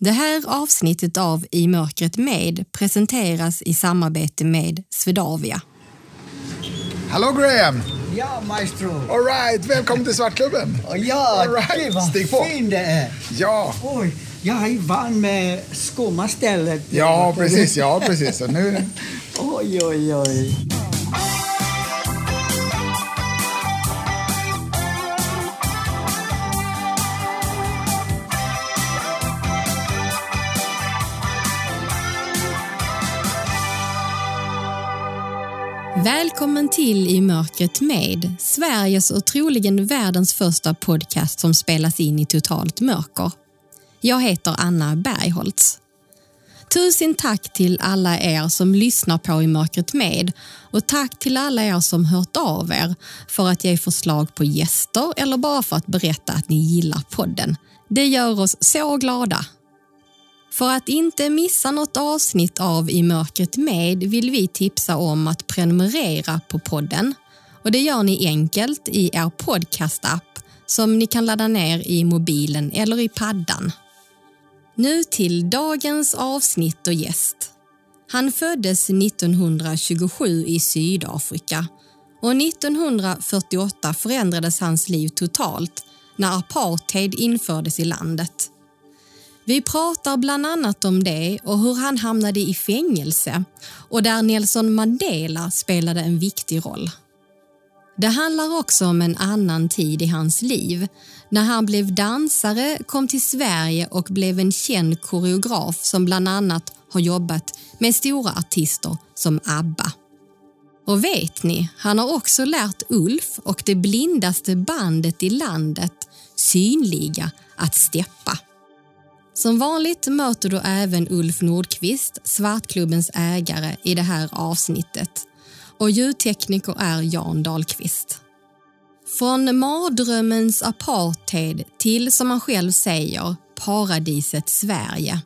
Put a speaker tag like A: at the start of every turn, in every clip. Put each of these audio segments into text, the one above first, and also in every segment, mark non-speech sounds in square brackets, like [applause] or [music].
A: Det här avsnittet av I mörkret med presenteras i samarbete med Swedavia.
B: Hallå Graham!
C: Ja, maestro.
B: All right, välkommen till Svartklubben!
C: Ja,
B: All right, stig på.
C: fin det är.
B: Ja,
C: Oj, jag är van med skumma stället.
B: ja precis, ja precis. Så nu, [laughs]
C: Oj, oj, oj.
A: Välkommen till I mörkret med, Sveriges och troligen världens första podcast som spelas in i totalt mörker. Jag heter Anna Bergholtz. Tusen tack till alla er som lyssnar på I mörkret med och tack till alla er som hört av er för att ge förslag på gäster eller bara för att berätta att ni gillar podden. Det gör oss så glada. För att inte missa något avsnitt av I mörkret med vill vi tipsa om att prenumerera på podden. Och Det gör ni enkelt i er podcastapp som ni kan ladda ner i mobilen eller i paddan. Nu till dagens avsnitt och gäst. Han föddes 1927 i Sydafrika och 1948 förändrades hans liv totalt när apartheid infördes i landet. Vi pratar bland annat om det och hur han hamnade i fängelse och där Nelson Mandela spelade en viktig roll. Det handlar också om en annan tid i hans liv när han blev dansare, kom till Sverige och blev en känd koreograf som bland annat har jobbat med stora artister som ABBA. Och vet ni, han har också lärt Ulf och det blindaste bandet i landet, Synliga, att steppa. Som vanligt möter du även Ulf Nordqvist, Svartklubbens ägare, i det här avsnittet. Och ljudtekniker är Jan Dahlqvist. Från mardrömmens apartheid till, som han själv säger, paradiset Sverige.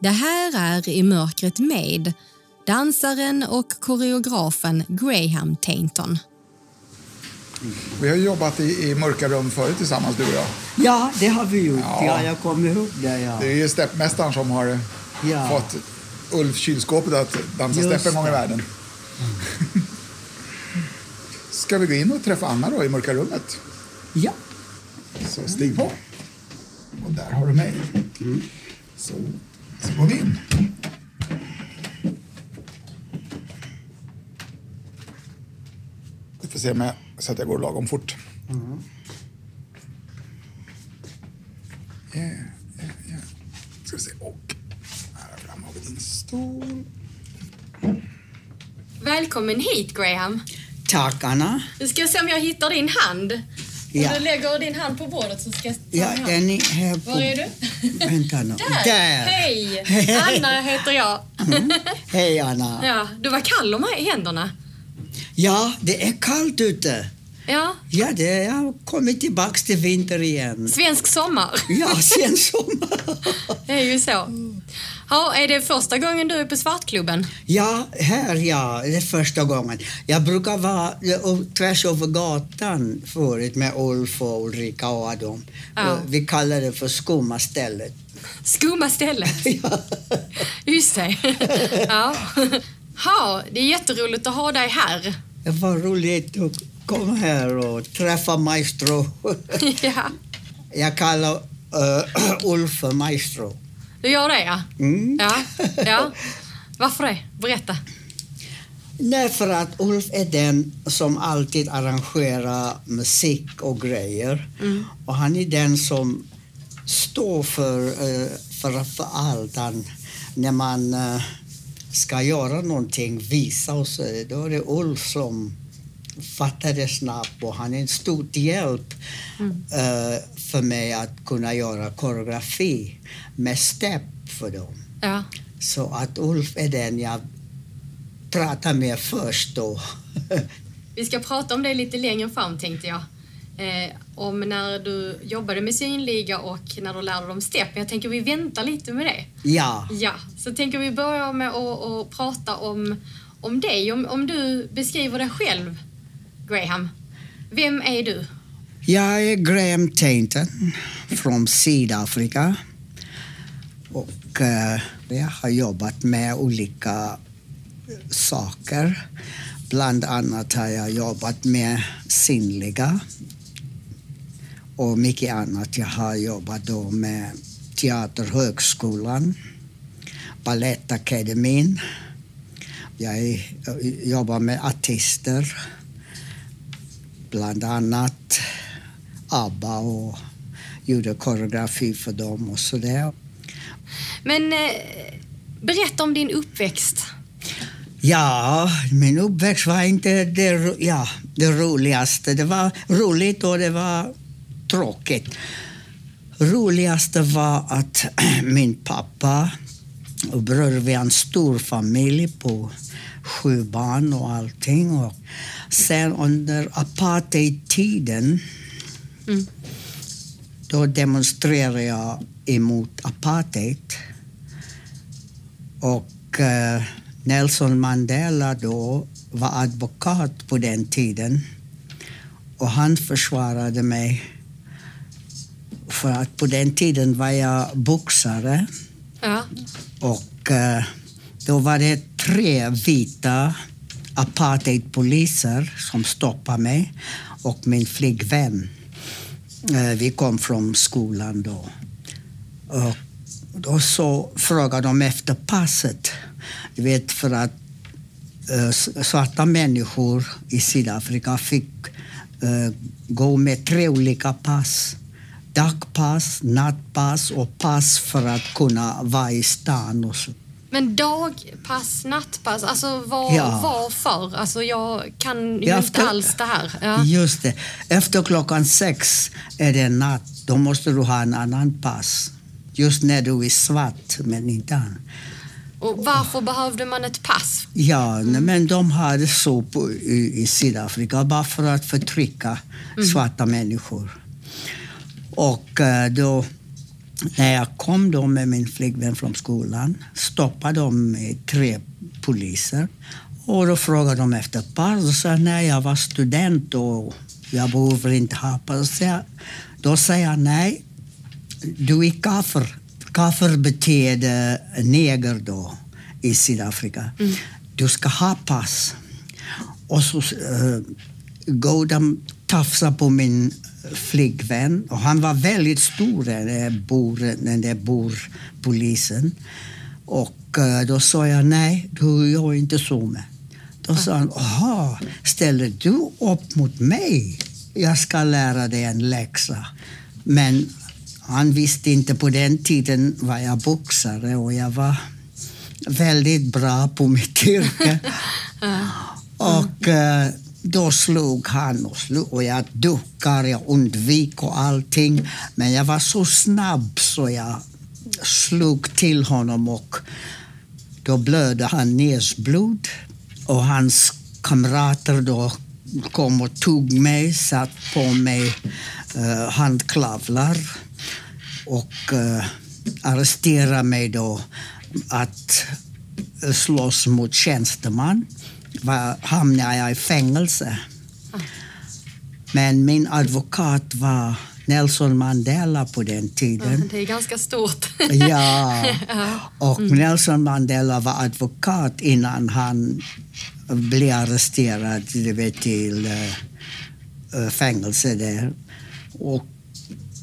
A: Det här är I mörkret med dansaren och koreografen Graham Tainton
B: vi har jobbat i, i mörka rum förut tillsammans du och jag.
C: Ja, det har vi gjort.
B: Ja.
C: Ja, jag kommer ihåg det. Ja.
B: Det är ju steppmästaren som har
C: Ja.
B: fått Ulf kylskåpet att dansa
C: Just
B: stepp en gång i världen. Ska vi gå in och träffa Anna då i mörka rummet?
C: ja.
B: Så stig på. Och där har du mig. Så, så går vi in. Vi får se om jag, så att jag går lagom fort. Ja, ja, ja. Ska vi se. Och här framme har vi din stol.
A: Välkommen hit, Graham.
C: Tack, Anna.
A: Nu ska jag se om jag hittar din hand. Om
C: Ja.
A: du lägger din hand på bordet så ska jag ta
C: Ja,
A: hand.
C: den är här på...
A: Var är du?
C: Vänta nu.
A: Där! Hej! [laughs] Anna heter jag.
C: Hej, Anna.
A: Ja, du var kall om i händerna.
C: Ja, det är kallt ute.
A: Ja,
C: Ja, det har kommit tillbaka till vinter igen.
A: svensk sommar.
C: Ja, [laughs] sen sommar.
A: Det är ju så. Ja, är det första gången du är på Svartklubben?
C: Ja, här ja, det är första gången. Jag brukar vara tvärs över gatan förut med Ulf och Ulrika och dem.
A: Ja.
C: Vi kallar det för skumma stället.
A: Skumma stället. [laughs]
C: Ja.
A: Just det. Ja. ja, det är jätteroligt att ha dig här.
C: Det var roligt att komma här och träffa Maestro. [laughs]
A: Ja,
C: Jag kallar uh, [clears throat] Ulf för Maestro.
A: du gör det ja.
C: Mm.
A: Ja, ja. [laughs] Varför det? Berätta.
C: Därför att Ulf är den som alltid arrangerar musik och grejer. Och han är den som står för, eh, för, för allt. Han, när man eh, ska göra någonting, visa och så, då är det Ulf som fattar det snabbt och han är en stor hjälp eh, för mig att kunna göra koreografi med step för dem.
A: Ja.
C: Så att Ulf är den jag pratar med först då.
A: Vi ska prata om det lite längre fram tänkte jag. Eh, om när du jobbade med synliga och när du lärde dem step. Jag tänker vi väntar lite med det.
C: ja.
A: Ja, så tänker vi börja med att, att prata om, om dig. Om, om du beskriver dig själv, Graham. Vem är du?
C: Jag är Graham Tainton från Sydafrika. Och eh, jag har jobbat med olika saker. Bland annat har jag jobbat med sinnliga och mycket annat. Jag har jobbat då med Teaterhögskolan, Balettakademin. Jag jobbar med artister, bland annat ABBA och gjorde koreografi för dem och sådär.
A: Men eh, berätta om din uppväxt.
C: Ja, min uppväxt var inte det, ja, det roligaste. Det var roligt och det var tråkigt. Roligaste var att [clears throat] min pappa och bror, vi har en stor familj på sju barn och allting. Och sen under apartheidtiden mm. då demonstrerade jag emot apartheid. Och eh, Nelson Mandela då var advokat på den tiden och han försvarade mig för att på den tiden var jag boxare. Ja. Och eh, då var det tre vita apartheidpoliser som stoppade mig och min flickvän. Eh, vi kom från skolan då. Och då så frågade de efter passet. Du vet, för att uh, svarta människor i Sydafrika fick gå med tre olika pass. Dagpass, nattpass och pass för att kunna vara i stan. Och så.
A: Men dagpass, nattpass, alltså var, ja. varför? Alltså jag kan ju Efter, inte alls det här.
C: Ja. Just det. Efter klockan sex är det natt. Då måste du ha en annan pass. Just när du är svart, men inte.
A: Och varför behövde man ett pass?
C: Ja, mm. men de hade så på, i, i Sydafrika bara för att förtrycka mm. svarta människor. Och uh, då, när jag kom då med min flickvän från skolan stoppade de tre poliser. Och då frågade de efter pass och sa nej, jag var student och jag behöver inte ha pass. Då säger jag nej, du är kafir. Kafir betyder neger då i Sydafrika. Mm. Du ska ha pass. Och så uh, går de tafsa på min flickvän. Och han var väldigt stor, den där, bor, den där borpolisen. Och uh, då sa jag nej, du gör inte så med. Då sa han, jaha, ställer du upp mot mig? Jag ska lära dig en läxa. Men han visste inte på den tiden var jag boxare och jag var väldigt bra på mitt yrke. [laughs] och uh, då slog han och, slog, och jag duckade, jag undvek och allting. Men jag var så snabb så jag slog till honom och då blödde han näsblod. Och hans kamrater då kom och tog mig, satt på mig eh, handklavlar och eh, arresterade mig då att eh, slåss mot tjänsteman var, hamnade jag i fängelse. Men min advokat var Nelson Mandela på den tiden.
A: Det är ganska stort. [laughs]
C: ja, och mm. Nelson Mandela var advokat innan han blev arresterad vet, till uh, fängelse där. Och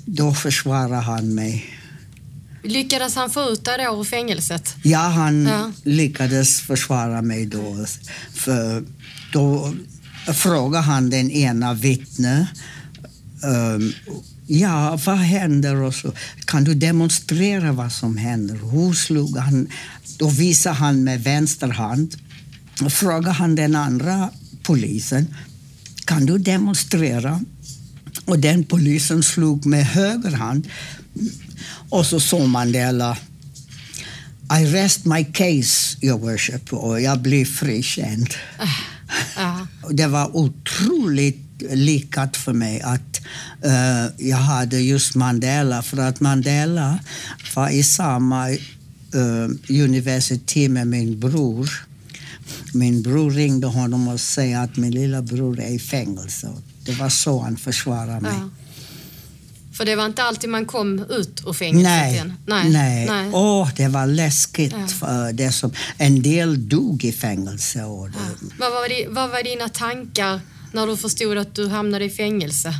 C: då försvarade han mig.
A: Lyckades han få ut dig då ur fängelset?
C: Ja, han ja. lyckades försvara mig då. För då frågade han den ena vittnet um, Ja, vad händer? Och så, kan du demonstrera vad som händer? Hur slog han? Då visade han med vänster hand. Frågade han den andra polisen. Kan du demonstrera? Och den polisen slog med höger hand. Och så sa Mandela I rest my case, your worship. Och jag blev frikänd. Uh, uh. [laughs] Det var otroligt lyckat för mig att uh, jag hade just Mandela. För att Mandela var i samma uh, universitet med min bror. Min bror ringde honom och sa att min lilla bror är i fängelse. Det var så han försvarade mig.
A: För det var inte alltid man kom ut ur fängelset
C: Nej,
A: igen?
C: nej.
A: nej.
C: Åh, det var läskigt.
A: Ja.
C: För det som, en del dog i fängelse. Och det,
A: Vad, var vad var dina tankar när du förstod att du hamnade i fängelse?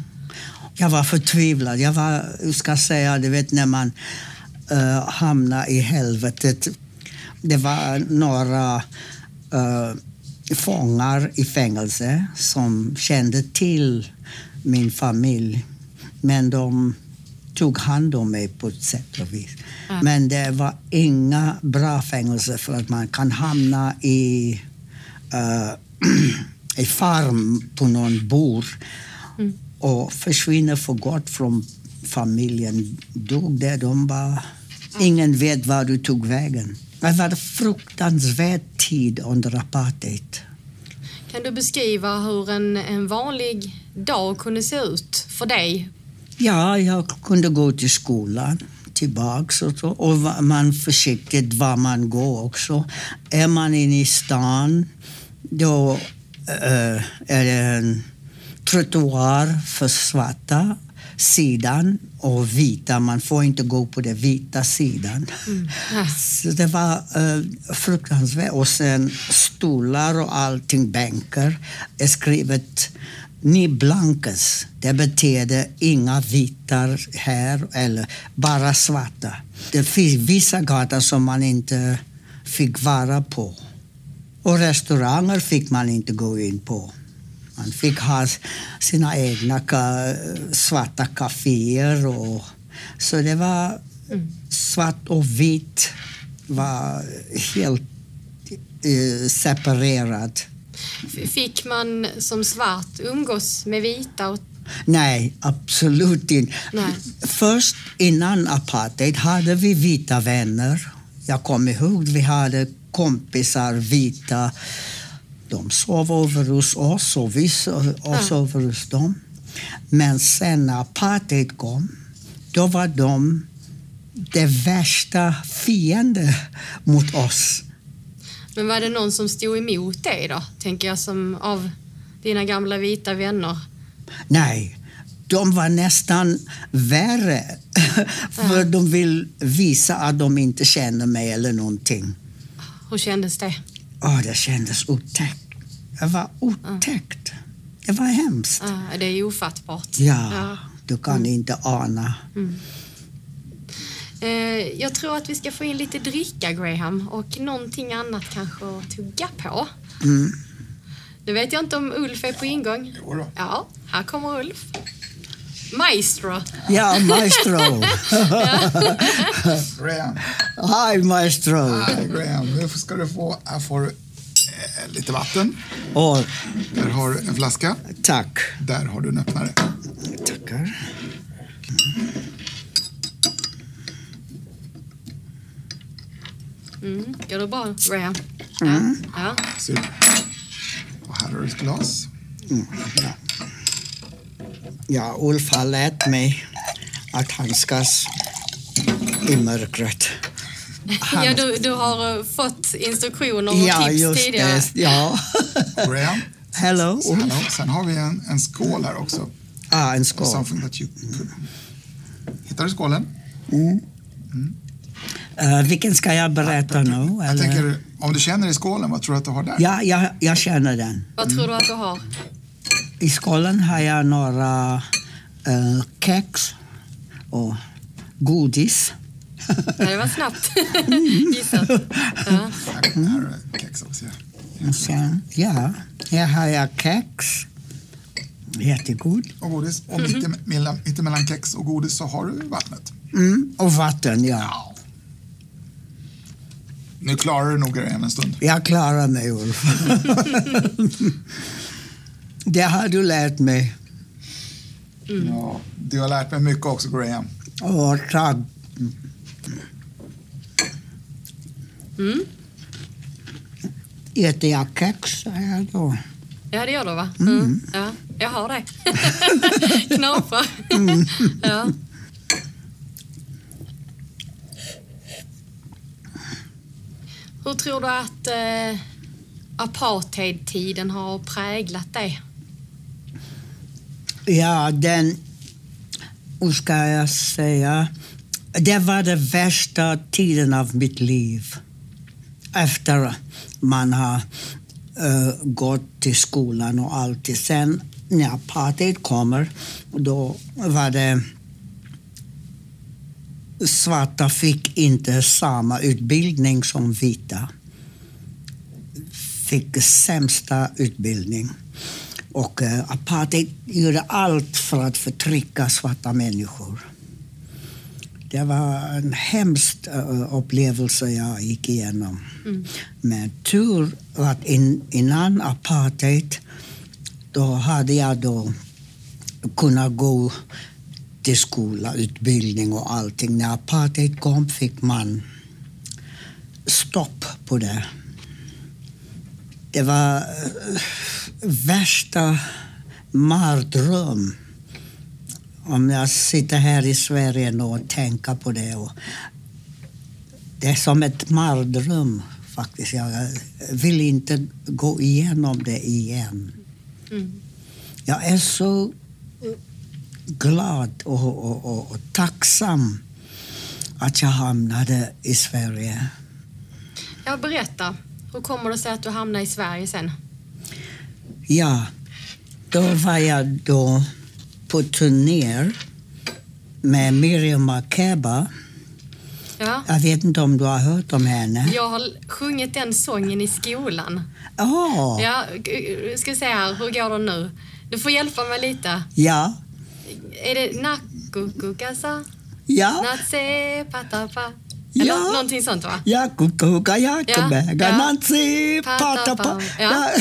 C: Jag var förtvivlad. Jag var, ska säga, du vet när man uh, hamnar i helvetet. Det var några uh, fångar i fängelse som kände till min familj. Men de tog hand om mig på ett sätt och vis.
A: Ja.
C: Men det var inga bra fängelser för att man kan hamna i, uh, [clears throat] i farm på någon bor och försvinner för gott från familjen. Dog där, de bara... Ingen vet var du tog vägen. Det var en fruktansvärd tid under apartheid.
A: Kan du beskriva hur en, en vanlig dag kunde se ut för dig?
C: Ja, jag kunde gå till skolan tillbaks och så. Och man försiktigt var man går också. Är man inne i stan, då eh, är det en trottoar för svarta sidan och vita. Man får inte gå på den vita sidan.
A: Ja.
C: Så det var eh, fruktansvärt. Och sen stolar och allting, bänkar, är skrivet ni blankes, Det betyder inga vita här, eller bara svarta. Det finns vissa gator som man inte fick vara på. Och restauranger fick man inte gå in på. Man fick ha sina egna ka, svarta kaféer. Och, så det var svart och vitt var helt eh, separerat.
A: Fick man som svart umgås med vita? Och,
C: Nej, absolut inte.
A: Nej.
C: Först innan apartheid hade vi vita vänner. Jag kommer ihåg vi hade kompisar vita. De sov över hos oss och vi sov sov över hos dem. Men sen när apartheid kom, då var de det värsta fiende mot oss.
A: Men var det någon som stod emot dig då? Tänker jag som av dina gamla vita vänner.
C: Nej, de var nästan värre. [laughs] För de vill visa att de inte känner mig eller någonting.
A: Hur kändes det?
C: Åh, det kändes otäckt. Det var otäckt. Det var hemskt.
A: Det är ofattbart.
C: Ja, du kan inte ana.
A: Eh, jag tror att vi ska få in lite dricka, Graham, och någonting annat kanske att tugga på.
C: Mm.
A: Nu vet jag inte om Ulf är på ingång.
B: Jo då.
A: Ja, här kommer Ulf. Maestro.
C: Ja, maestro. [laughs]
B: Graham.
C: Hi, maestro.
B: Hi, Graham. Nu ska du få, här får du eh, lite vatten.
C: Åh,
B: Där har du en flaska.
C: tack.
B: Där har du en öppnare.
C: Tackar.
A: Mm. Går det bra, Graham? Ja. ja.
B: Super. Och här har du ett glas.
C: Ja. ja, Ulf har lärt mig att handskas i mörkret. Han-
A: ja du, du har eh, fått instruktioner och
C: Ja,
A: tips
C: just
A: tidigare.
C: det. Ja.
B: Graham.
C: Hello.
B: Hello. Sen har vi en, en skål här också.
C: Ah, en skål.
B: Something that you could... Hittar du skålen?
C: Eh, vilken ska jag berätta nu?
B: Jag
C: Eller?
B: tänker, om du känner i skålen, vad tror du att du har där?
C: Ja, jag, jag känner den.
A: Vad tror du att du har?
C: I skålen har jag några uh, kex och godis.
A: Ja, det var snabbt [laughs] gissat. Ja.
B: Kex också. ja.
C: Och sen, ja, här har jag kex. Jättegod.
B: Och godis. Och mitt, emellan, mitt emellan kex och godis så har du vattnet.
C: Mm, och vatten, ja.
B: Nu klarar du nog Graham en stund.
C: Jag klarar mig, Ulf. [laughs] det har du lärt mig.
B: Ja, du har lärt mig mycket också Graham.
C: Åh, tack.
A: Mm.
C: Äter jag kex, säger jag då.
A: ja, det gör du va? Mm. Ja, jag har det. [laughs] Knapra. [laughs] ja. Hur tror du att eh, apartheidtiden har präglat dig?
C: Ja, den, hur ska jag säga? Det var den värsta tiden av mitt liv. Efter man har uh, gått till skolan och allt. Sen när apartheid kommer, då var det svarta fick inte samma utbildning som vita. Fick sämsta utbildning. Och uh, apartheid gjorde allt för att förtrycka svarta människor. Det var en hemsk uh, upplevelse jag gick igenom. Mm. Men tur att in, innan apartheid då hade jag då kunnat gå till skola, utbildning och allting. När apartheid kom fick man stopp på det. Det var uh, värsta mardröm om jag sitter här i Sverige och tänker på det. Och det är som ett mardröm faktiskt. Jag vill inte gå igenom det igen. Mm. Jag är så glad och, och, och, och, tacksam att jag hamnade i Sverige.
A: Ja, berätta. Hur kommer det sig att du hamnade i Sverige sen?
C: Ja, då var jag då på turné med Miriam Makeba. Ja. Jag vet inte om du har hört om henne?
A: Jag har sjungit den sången i skolan.
C: Oh.
A: Ja, ska se här, hur går det nu? Du får hjälpa mig lite.
C: Ja.
A: Är det Nakukukasa?
C: Ja.
A: Natse patapa? Eller ja. någonting sånt va?
C: Jakukuka jakumäga ja. natse patapa.
A: Ja. ja.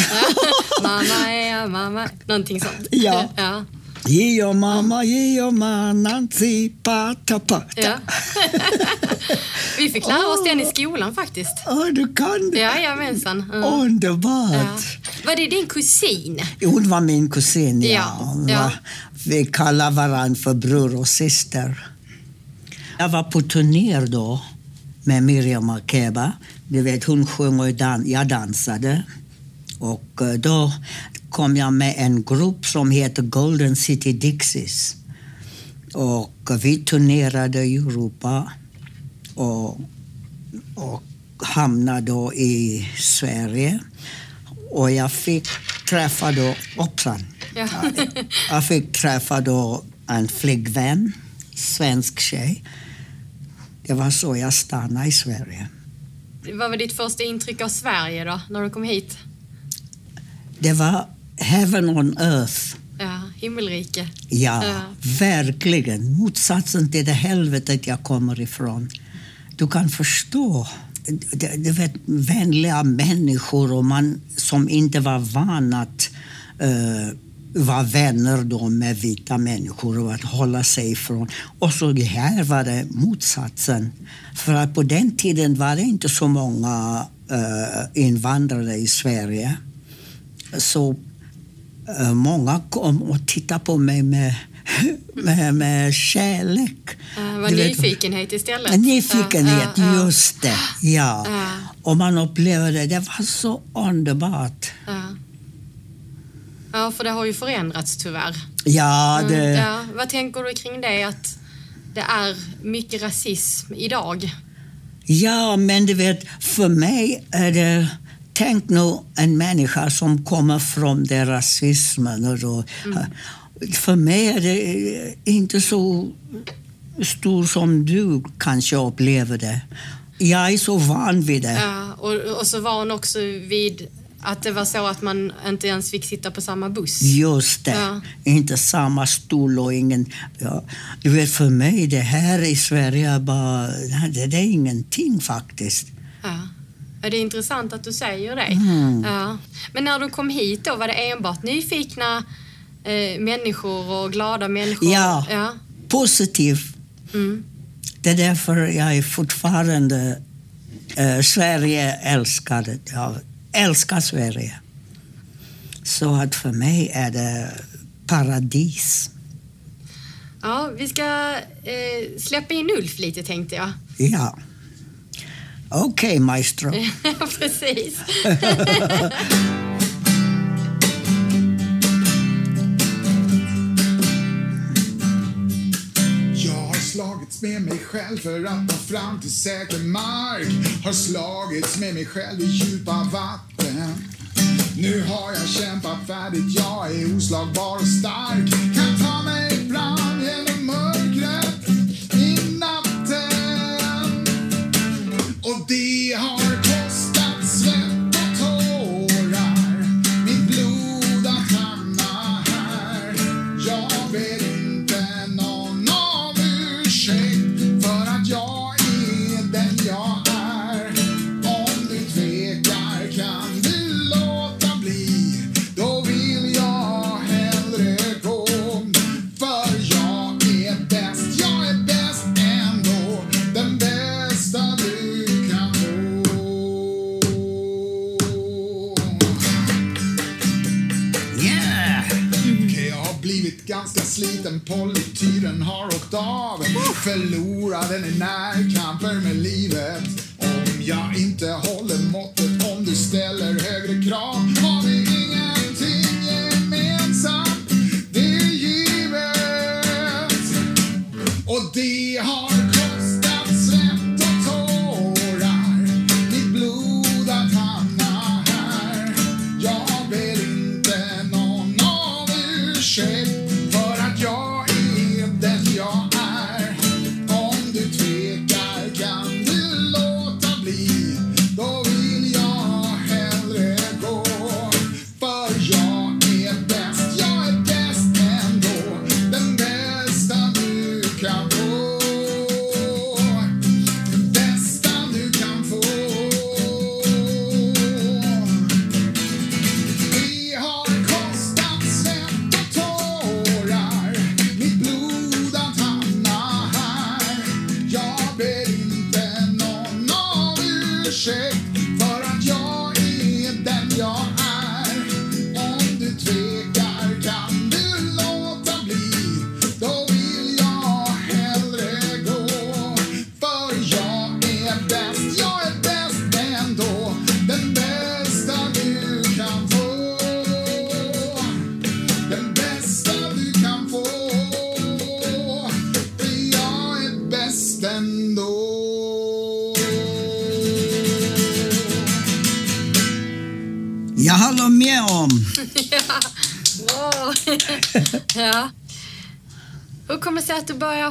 A: mamma är mamma. Någonting sånt.
C: Ja.
A: ja.
C: Gio mamma, gio Nancy, pata pata. Ja. [laughs]
A: Vi fick lära oss den i skolan faktiskt.
C: Ja, oh, du kan det?
A: Jajamensan. Mm.
C: Underbart. Ja.
A: Var det din kusin?
C: Hon var min kusin, ja. ja. Vi kallar varandra för bror och syster. Jag var på turné då med Miriam Makeba. Du vet, hon sjöng och dan jag dansade. Och eh, då kom jag med en grupp som heter Golden City Dixies. Och vi turnerade i Europa och, och hamnade då i Sverige. Och jag fick träffa då, hoppsan, ja. [laughs] jag fick träffa då en flickvän, svensk tjej. Det var så jag stannade i Sverige.
A: Vad var ditt första intryck av Sverige då, när du kom hit?
C: Det var heaven on earth.
A: Ja, himmelrike.
C: Ja, ja, verkligen. Motsatsen till det helvetet jag kommer ifrån. Du kan förstå. Du vet, vänliga människor och man som inte var van att uh, vara vänner då med vita människor och att hålla sig ifrån. Och så här var det motsatsen. För att på den tiden var det inte så många uh, invandrare i Sverige. Så många kom och tittade på mig med, med, med kärlek.
A: Uh, var nyfikenhet istället?
C: Nyfikenhet, uh, just det. Ja. Och man upplevde det. Det var så underbart.
A: Ja, för det har ju förändrats tyvärr.
C: Ja, mm, det... Mm,
A: ja. Vad tänker du kring det, att det är mycket rasism idag?
C: Ja, men du vet, för mig är det tänk nu en människa som kommer från den rasismen. Och då, mm. För mig är det inte så stor som du kanske upplever det. Jag är så van vid det.
A: Ja, och, och så van också vid att det var så att man inte ens fick sitta på samma buss?
C: Just det. Ja. Inte samma stol och ingen... Ja. Du vet, för mig, det här i Sverige bara... Det, det är ingenting faktiskt.
A: Ja. Det är intressant att du säger det. Mm. Ja. Men när du kom hit då, var det enbart nyfikna eh, människor och glada människor?
C: Ja, ja. positiv. Mm. Det är därför jag är fortfarande eh, Sverige älskade. Jag älskar Sverige. Så att för mig är det paradis.
A: Ja, vi ska eh, släppa in Ulf lite tänkte jag.
C: Ja. Okej, okay, maestro. [laughs]
A: Precis. [laughs]
B: slagits med mig själv för att nå fram till säker mark. Har slagits med mig själv i djupa vatten. Nu har jag kämpat färdigt, jag är oslagbar och stark. Sliten, polytyren har åkt av. Förlorar den i närkamper med livet. Om jag inte håller måttet, om du ställer högre krav har vi ingenting gemensamt. Det är givet. Och det har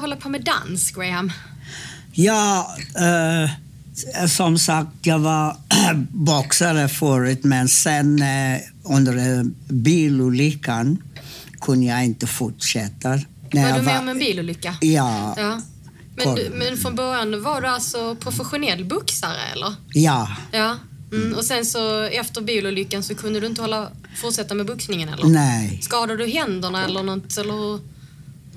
A: hålla på med dans, Graham?
C: Ja, eh, som sagt, jag var [clears throat] boxare förut men sen eh, under eh, bilolyckan kunde jag inte fortsätta. När
A: Var
C: jag
A: du med om en bilolycka?
C: Ja,
A: Ja. Men, du, men från början var du alltså professionell boxare, eller?
C: ja,
A: Ja. Mm. Och sen så efter bilolyckan så kunde du inte hålla, fortsätta med boxningen, eller?
C: nej.
A: Skadade du händerna eller något? Eller hur,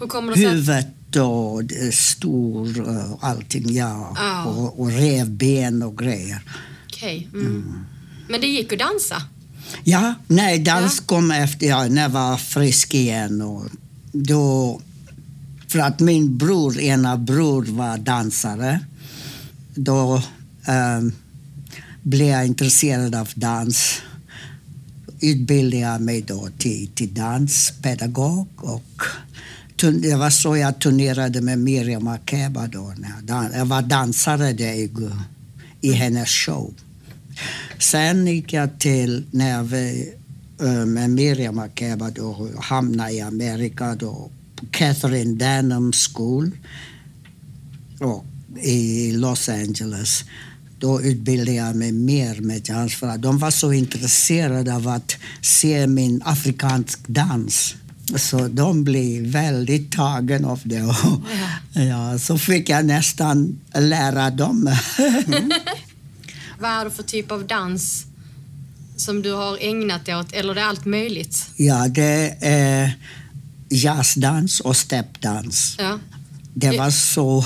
A: hur kommer det sig?
C: Huvudet och det stor och allting, ja.
A: Ja.
C: Och, och revben och grejer.
A: Okej. Mm. Men det gick att dansa?
C: Ja, nej, dans kom efter ja, när jag var frisk igen. Och då, för att min bror, ena bror var dansare. Då eh, blev jag intresserad av dans. Utbildade jag mig då till, till danspedagog. Och det var så jag turnerade med Miriam Makeba då. Jag, var dansare där i, i hennes show. Sen gick jag till, när jag var eh, med Miriam Makeba då hamnade i Amerika då på Catherine Denham School och i Los Angeles. Då utbildade jag mig mer med dans för att de var så intresserade av att se min afrikansk dans. Så de blev väldigt tagen av det. [laughs] Och, ja, så fick jag nästan lära dem. [laughs]
A: Vad är det för typ av dans som du har ägnat dig åt? Eller är det allt möjligt?
C: Ja, det är jazzdans och steppdans.
A: Ja.
C: Det var så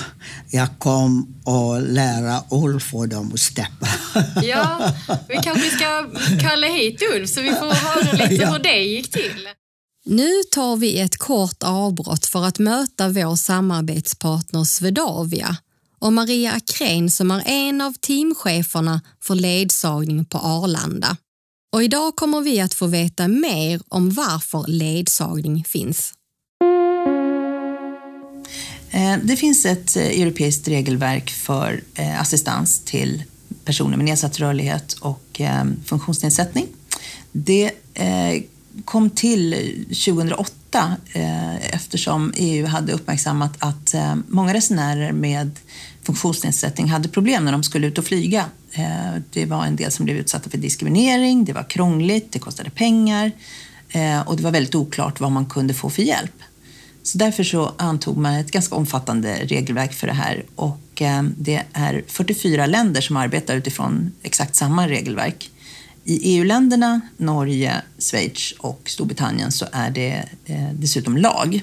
C: jag kom och lära Ulf och dem att steppa. [laughs]
A: Ja, vi kanske ska kalla hit Ulf så vi får höra lite
C: Ja.
A: hur det gick till.
D: Nu tar vi ett kort avbrott för att möta vår samarbetspartner Swedavia och Maria Akrén som är en av teamcheferna för ledsagning på Arlanda. Och idag kommer vi att få veta mer om varför ledsagning finns.
E: Eh, det finns ett eh, europeiskt regelverk för eh, assistans till personer med nedsatt rörlighet och funktionsnedsättning. Det kom till 2008 eh, eftersom EU hade uppmärksammat att eh, många resenärer med funktionsnedsättning hade problem när de skulle ut och flyga. Eh, det var en del som blev utsatta för diskriminering, det var krångligt, det kostade pengar och det var väldigt oklart vad man kunde få för hjälp. Så därför så antog man ett ganska omfattande regelverk för det här och det är 44 länder som arbetar utifrån exakt samma regelverk. I EU-länderna, Norge, Schweiz och Storbritannien så är det eh, dessutom lag.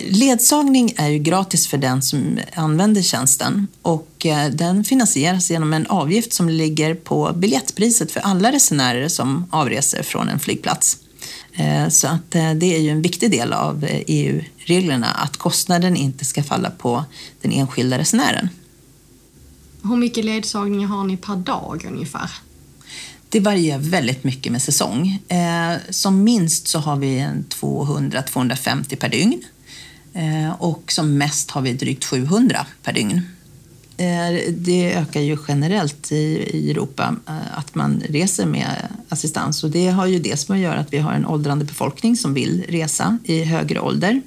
E: Ledsagning är ju gratis för den som använder tjänsten och eh, den finansieras genom en avgift som ligger på biljettpriset för alla resenärer som avreser från en flygplats. Eh, så att eh, det är ju en viktig del av eh, e EU-reglerna att kostnaden inte ska falla på den enskilda resenären.
A: Hur mycket ledsagning har ni per dag ungefär?
E: Det varierar väldigt mycket med säsong. Eh, som minst så har vi 200-250 per dygn eh, och som mest har vi drygt 700 per dygn. Eh, det ökar ju generellt i, Europa eh, att man reser med assistans och det har ju dels med att göra att vi har en åldrande befolkning som vill resa i högre ålder.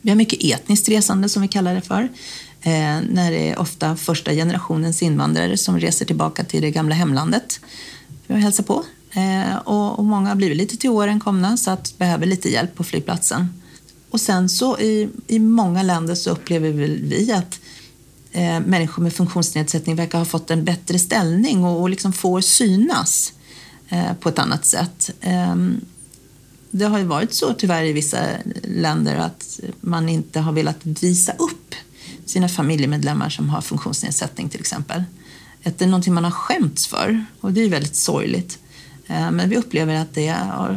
E: Vi har mycket etniskt resande som vi kallar det för. Eh, när det är ofta första generationens invandrare som reser tillbaka till det gamla hemlandet för att hälsa på. Eh, och, många har blivit lite till åren komna så att behöver lite hjälp på flygplatsen. Och sen så i, i många länder så upplever vi att eh, människor med funktionsnedsättning verkar ha fått en bättre ställning och, och liksom får synas eh, på ett annat sätt. Eh, det har ju varit så tyvärr i vissa länder att man inte har velat visa upp sina familjemedlemmar som har funktionsnedsättning till exempel. Att det är någonting man har skämts för och det är väldigt sorgligt. Eh, men vi upplever att det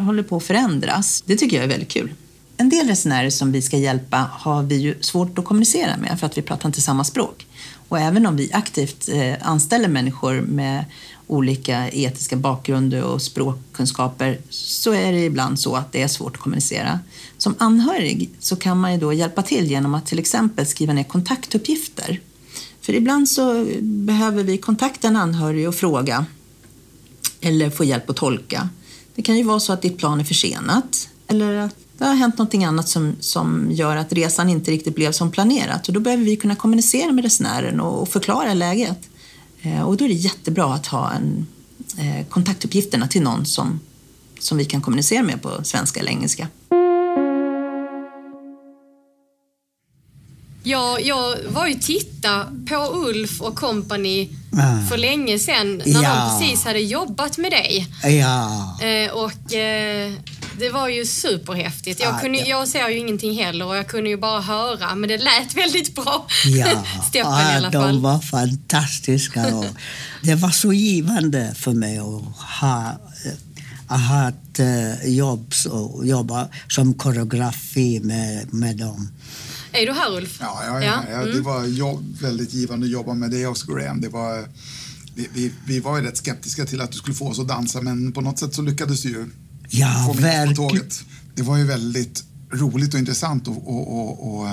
E: håller på att förändras. Det tycker jag är väldigt kul. En del resenärer som vi ska hjälpa har vi ju svårt att kommunicera med för att vi pratar inte samma språk. Och även om vi aktivt eh, anställer människor med olika etiska bakgrunder och språkkunskaper så är det ibland så att det är svårt att kommunicera. Som anhörig så kan man ju då hjälpa till genom att till exempel skriva ner kontaktuppgifter. För ibland så behöver vi kontakta en anhörig och fråga eller få hjälp att tolka. Det kan ju vara så att ditt plan är försenat eller att det har hänt någonting annat som, som gör att resan inte riktigt blev som planerat och då behöver vi kunna kommunicera med resenären och, och förklara läget. Eh, och då är det jättebra att ha en, eh, kontaktuppgifterna till någon som, som vi kan kommunicera med på svenska eller engelska.
A: Ja, jag var ju titta på Ulf och company ah. för länge sedan när ja. de precis hade jobbat med dig.
C: Ja.
A: Eh, och eh, det var ju superhäftigt. Jag, kunde, jag ser ju ingenting heller och jag kunde ju bara höra, men det lät [laughs] väldigt bra.
C: Ja, [laughs] Steppen, ja i alla fall. de var fantastiska. Och det var så givande för mig att ha, att ha ett eh, jobb och jobba som koreografi med, med dem.
A: Är du här Ulf?
B: Ja, ja, ja, ja. Mm. det var jobb, väldigt givande att jobba med dig och Graham. Det var, vi, vi, vi var ju rätt skeptiska till att du skulle få oss att dansa men på något sätt så lyckades du ju
C: Ja, verkligen.
B: Det var ju väldigt roligt och intressant och, och, och, och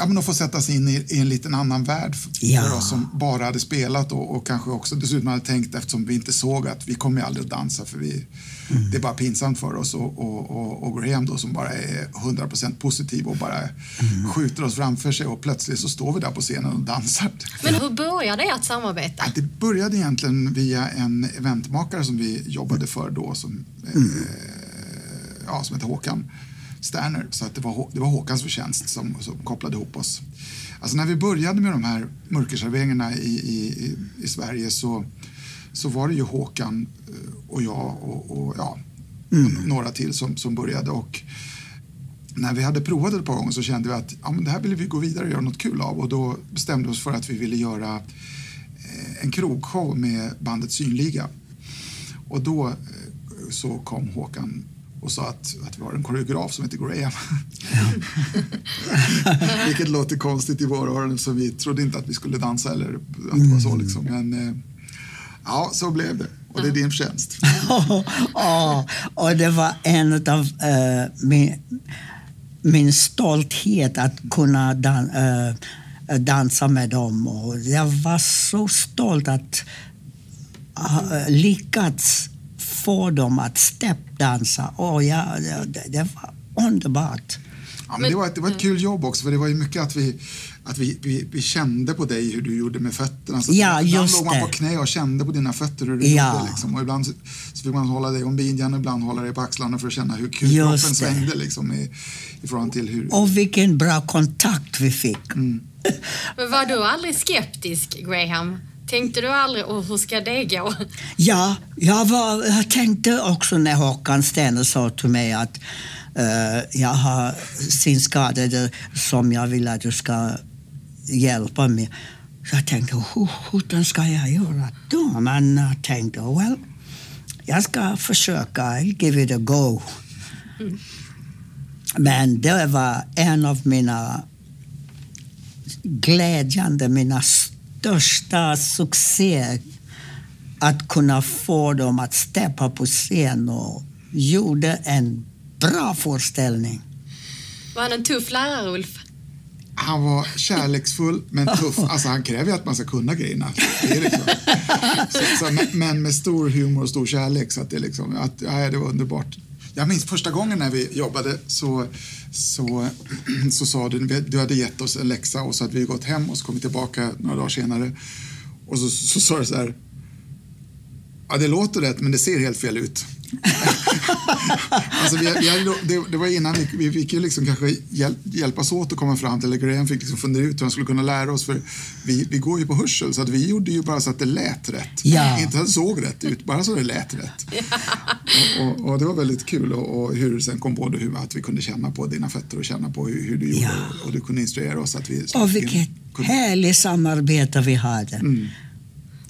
B: ja, men att få sätta sig in i, i en liten annan värld för, ja. för oss som bara hade spelat och, och, kanske också dessutom hade tänkt eftersom vi inte såg att vi kommer aldrig att dansa för vi, mm. det är bara pinsamt för oss och, och, och, Graham då som bara är 100% positiv och bara mm. skjuter oss framför sig och plötsligt så står vi där på scenen och dansar.
A: Men hur började ert samarbete?
B: det började egentligen via en eventmakare som vi jobbade för då som, mm. eh, ja, som heter Håkan Sterner. Så att det, var, det var Håkans förtjänst som, som kopplade ihop oss. Alltså när vi började med de här mörkerserveringarna i, i, i Sverige så, så var det ju Håkan eh, och jag och, och ja, mm. några till som, som började. Och när vi hade provat ett par gånger så kände vi att ja, men det här ville vi gå vidare och göra något kul av. Och då bestämde vi oss för att vi ville göra eh, en krogshow med bandet Synliga. Och då eh, så kom Håkan och sa att, att vi har en koreograf som heter Graham. [laughs] Vilket låter konstigt i våra öron så vi trodde inte att vi skulle dansa eller att det var så mm. liksom. Men eh, ja, så blev det. Och det är din förtjänst. [laughs]
C: ja, och det var en av uh, min, min stolthet att kunna dan äh, dansa med dem. Och jag var så stolt att ha lyckats få dem att steppdansa. Oh, ja, det, det var underbart.
B: Ja, men det, var ett, det var ett kul jobb också, för det var ju mycket att vi att vi, vi, vi kände på dig hur du gjorde med fötterna. Så
C: ja,
B: ibland
C: låg
B: man på knä och kände på dina fötter hur du ja. gjorde. Liksom. Och ibland så, så fick man hålla dig om midjan och ibland hålla dig på axlarna för att känna hur kroppen svängde liksom, i, i förhållande till hur...
C: Och vilken bra kontakt vi fick. Mm. [laughs]
A: Men var du aldrig skeptisk, Graham? Tänkte du aldrig, och hur ska det gå?
C: Ja, jag, var, jag tänkte också när Håkan Stene sa till mig att uh, jag har synskadade som jag vill att du ska hjälpa mig. Så jag tänkte, hur sjutton ska jag göra då? Men jag tänkte, well, jag ska försöka, I'll give it a go. Mm. Men det var en av mina glädjande, mina största succéer att kunna få dem att steppa på scen och gjorde en bra föreställning.
A: Var han en tuff lärare, Ulf?
B: han var kärleksfull men tuff. [laughs] Alltså han kräver ju att man ska kunna grejerna. Det är liksom. så, så, men med stor humor och stor kärlek. Så att det, liksom, att, ja, det var underbart. Jag minns första gången när vi jobbade så, så, [clears throat] så sa du, du hade gett oss en läxa och så hade vi gått hem och så kom vi tillbaka några dagar senare. Och så, så sa du så här, ja det låter rätt men det ser helt fel ut. [laughs] alltså vi, vi det, det, var innan vi, vi fick ju liksom kanske hjälp, hjälpas åt att komma fram till, eller Graham fick liksom fundera ut hur han skulle kunna lära oss. För vi, vi går ju på hörsel, så att vi gjorde ju bara så att det lät rätt.
C: Ja.
B: Inte att det såg rätt ut, bara så det lät rätt. Ja. Och, och, och, det var väldigt kul och, och hur sen kom på det, hur, att vi kunde känna på dina fötter och känna på hur, hur du gjorde ja. och, och, du kunde instruera oss. Att vi,
C: och vilket kunde... härligt samarbete vi hade. Mm.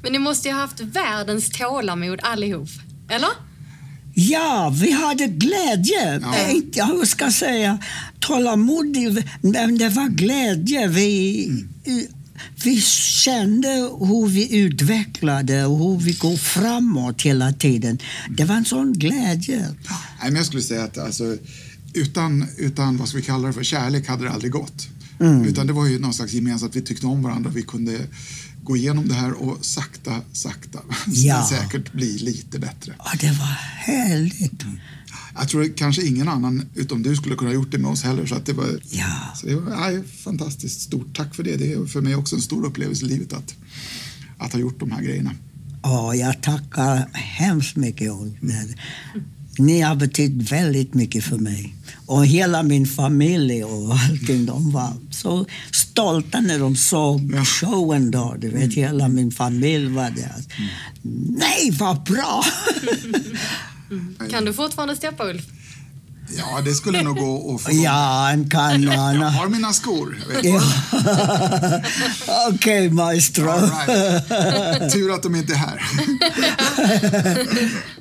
A: Men ni måste ju ha haft världens tålamod allihop, eller?
C: Ja, vi hade glädje. Ja. Inte, hur ska jag säga, tålamodig, men det var glädje. Vi, mm. vi kände hur vi utvecklade och hur vi går framåt hela tiden. Det var en sån glädje.
B: Nej, jag skulle säga att alltså, utan, utan vad ska vi kalla det för, kärlek hade det aldrig gått. Mm. Utan det var ju någon slags gemensamt, vi tyckte om varandra, vi kunde gå igenom det här och sakta, sakta, [laughs] ja. säkert bli lite bättre.
C: Ja, det var härligt. Mm.
B: Jag tror kanske ingen annan utom du skulle kunna gjort det med oss heller. Så att det var,
C: ja.
B: så det var aj, fantastiskt. Stort tack för det. Det är för mig också en stor upplevelse i livet att, att ha gjort de här grejerna.
C: Ja, jag tackar hemskt mycket. Ni har betytt väldigt mycket för mig. Och hela min familj och allting. De var så stolta när de såg ja. showen då. Du vet, mm. hela min familj var där. Mm. Nej, vad bra! [laughs]
A: Kan du fortfarande steppa, Ulf?
B: Ja, det skulle nog gå att få.
C: Ja, en kan
B: man. Jag har mina skor.
C: Ja. [laughs] Okej, okay, maestro.
B: Right. Tur att de inte är här. [laughs]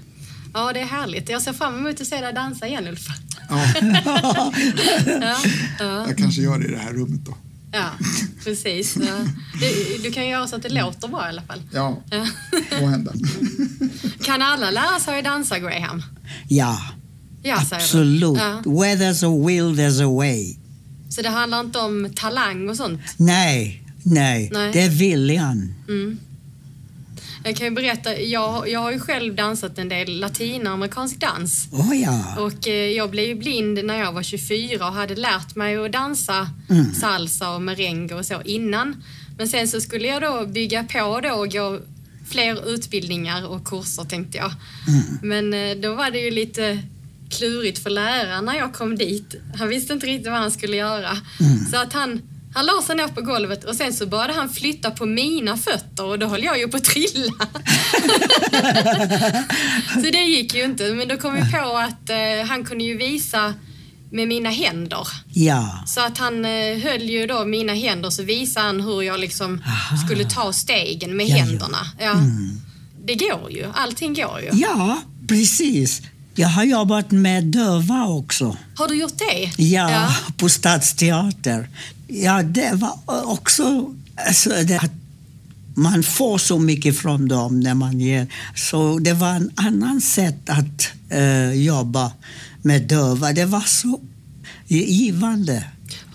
A: Ja, det är härligt. Jag ser fram emot att se dig dansa igen, Ulf.
B: Ja. [laughs] ja, ja. Jag kanske gör det i det här rummet då.
A: Ja, precis. Ja. Du, du, kan göra så att det låter bra i alla fall.
B: Ja, må hända. [laughs]
A: Kan alla lära sig att dansa, Graham?
C: Ja, ja absolut. Ja. Where there's a will, there's a way.
A: Så det handlar inte om talang och sånt?
C: Nej, nej. nej. det är viljan. Mm.
A: Jag kan ju berätta, jag, jag har ju själv dansat en del latinamerikansk dans.
C: Oh ja.
A: Och eh, jag blev ju blind när jag var 24 och hade lärt mig att dansa mm. salsa och merengue och så innan. Men sen så skulle jag då bygga på då och gå fler utbildningar och kurser tänkte jag. Mm. Men eh, då var det ju lite klurigt för läraren när jag kom dit. Han visste inte riktigt vad han skulle göra. Mm. Så att han han la sig ner på golvet och sen så började han flytta på mina fötter och då höll jag ju på att trilla. [laughs] så det gick ju inte. Men då kom vi på att eh, han kunde ju visa med mina händer.
C: Ja.
A: Så att han eh, höll ju då mina händer så visade han hur jag liksom skulle ta stegen med ja, händerna. Ja. Mm. Det går ju. Allting går ju.
C: Ja, precis. Jag har jobbat med döva också.
A: Har du gjort det?
C: Ja, ja. på Stadsteater. Ja, det var också... Alltså, det, man får så mycket från dem när man ger. Så det var en annan sätt att uh, jobba med döva. Det var så... givande.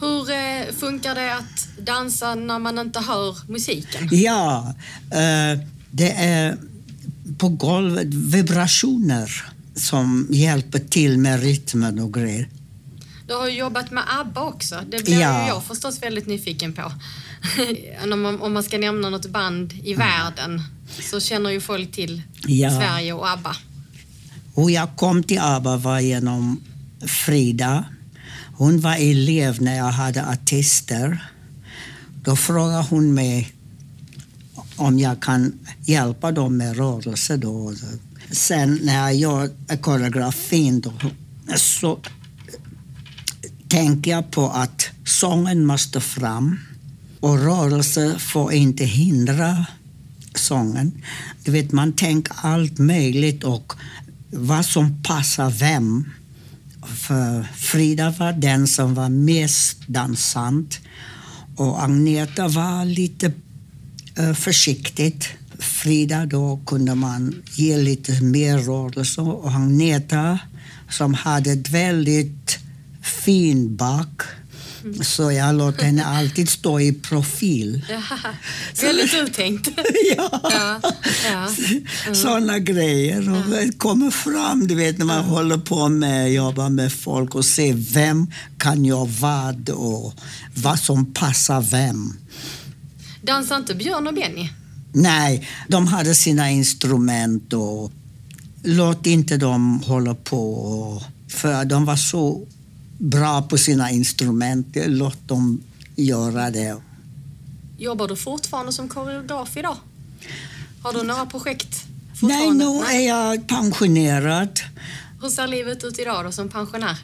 A: Hur eh, funkar det att dansa när man inte hör musiken?
C: Ja, eh, det är på golvet vibrationer som hjälper till med rytmen och grejer.
A: Du har ju jobbat med ABBA också. Det blir
C: Ja.
A: jag förstås väldigt nyfiken på. [laughs] om, man, om man ska nämna något band i världen så känner ju folk till
C: Ja.
A: Sverige och ABBA.
C: Och jag kom till ABBA var genom Frida. Hon var elev när jag hade artister. Då frågade hon mig om jag kan hjälpa dem med rörelse. Då. Sen när jag gör koreografin då, så tänker jag på att sången måste fram och rörelse får inte hindra sången. Du vet, man tänker allt möjligt och vad som passar vem. För Frida var den som var mest dansant och Agneta var lite eh, försiktigt. Frida då kunde man ge lite mer rörelse och Agneta som hade ett väldigt fin bak så jag låter henne [laughs] alltid stå i profil. [laughs]
A: Ja, väldigt uttänkt. [laughs]
C: ja.
A: Ja, ja.
C: Såna grejer. Och det kommer fram, du vet, när man håller på med jobba med folk och ser vem kan göra vad och vad som passar vem.
A: Dansar inte Björn och Benny?
C: Nej, de hade sina instrument och låt inte dem hålla på. För de var så bra på sina instrument. Låt dem göra det.
A: Jobbar du fortfarande som koreograf idag? Har du några projekt
C: Nej, nu är jag pensionerad.
A: Hur ser livet ut idag då som pensionär?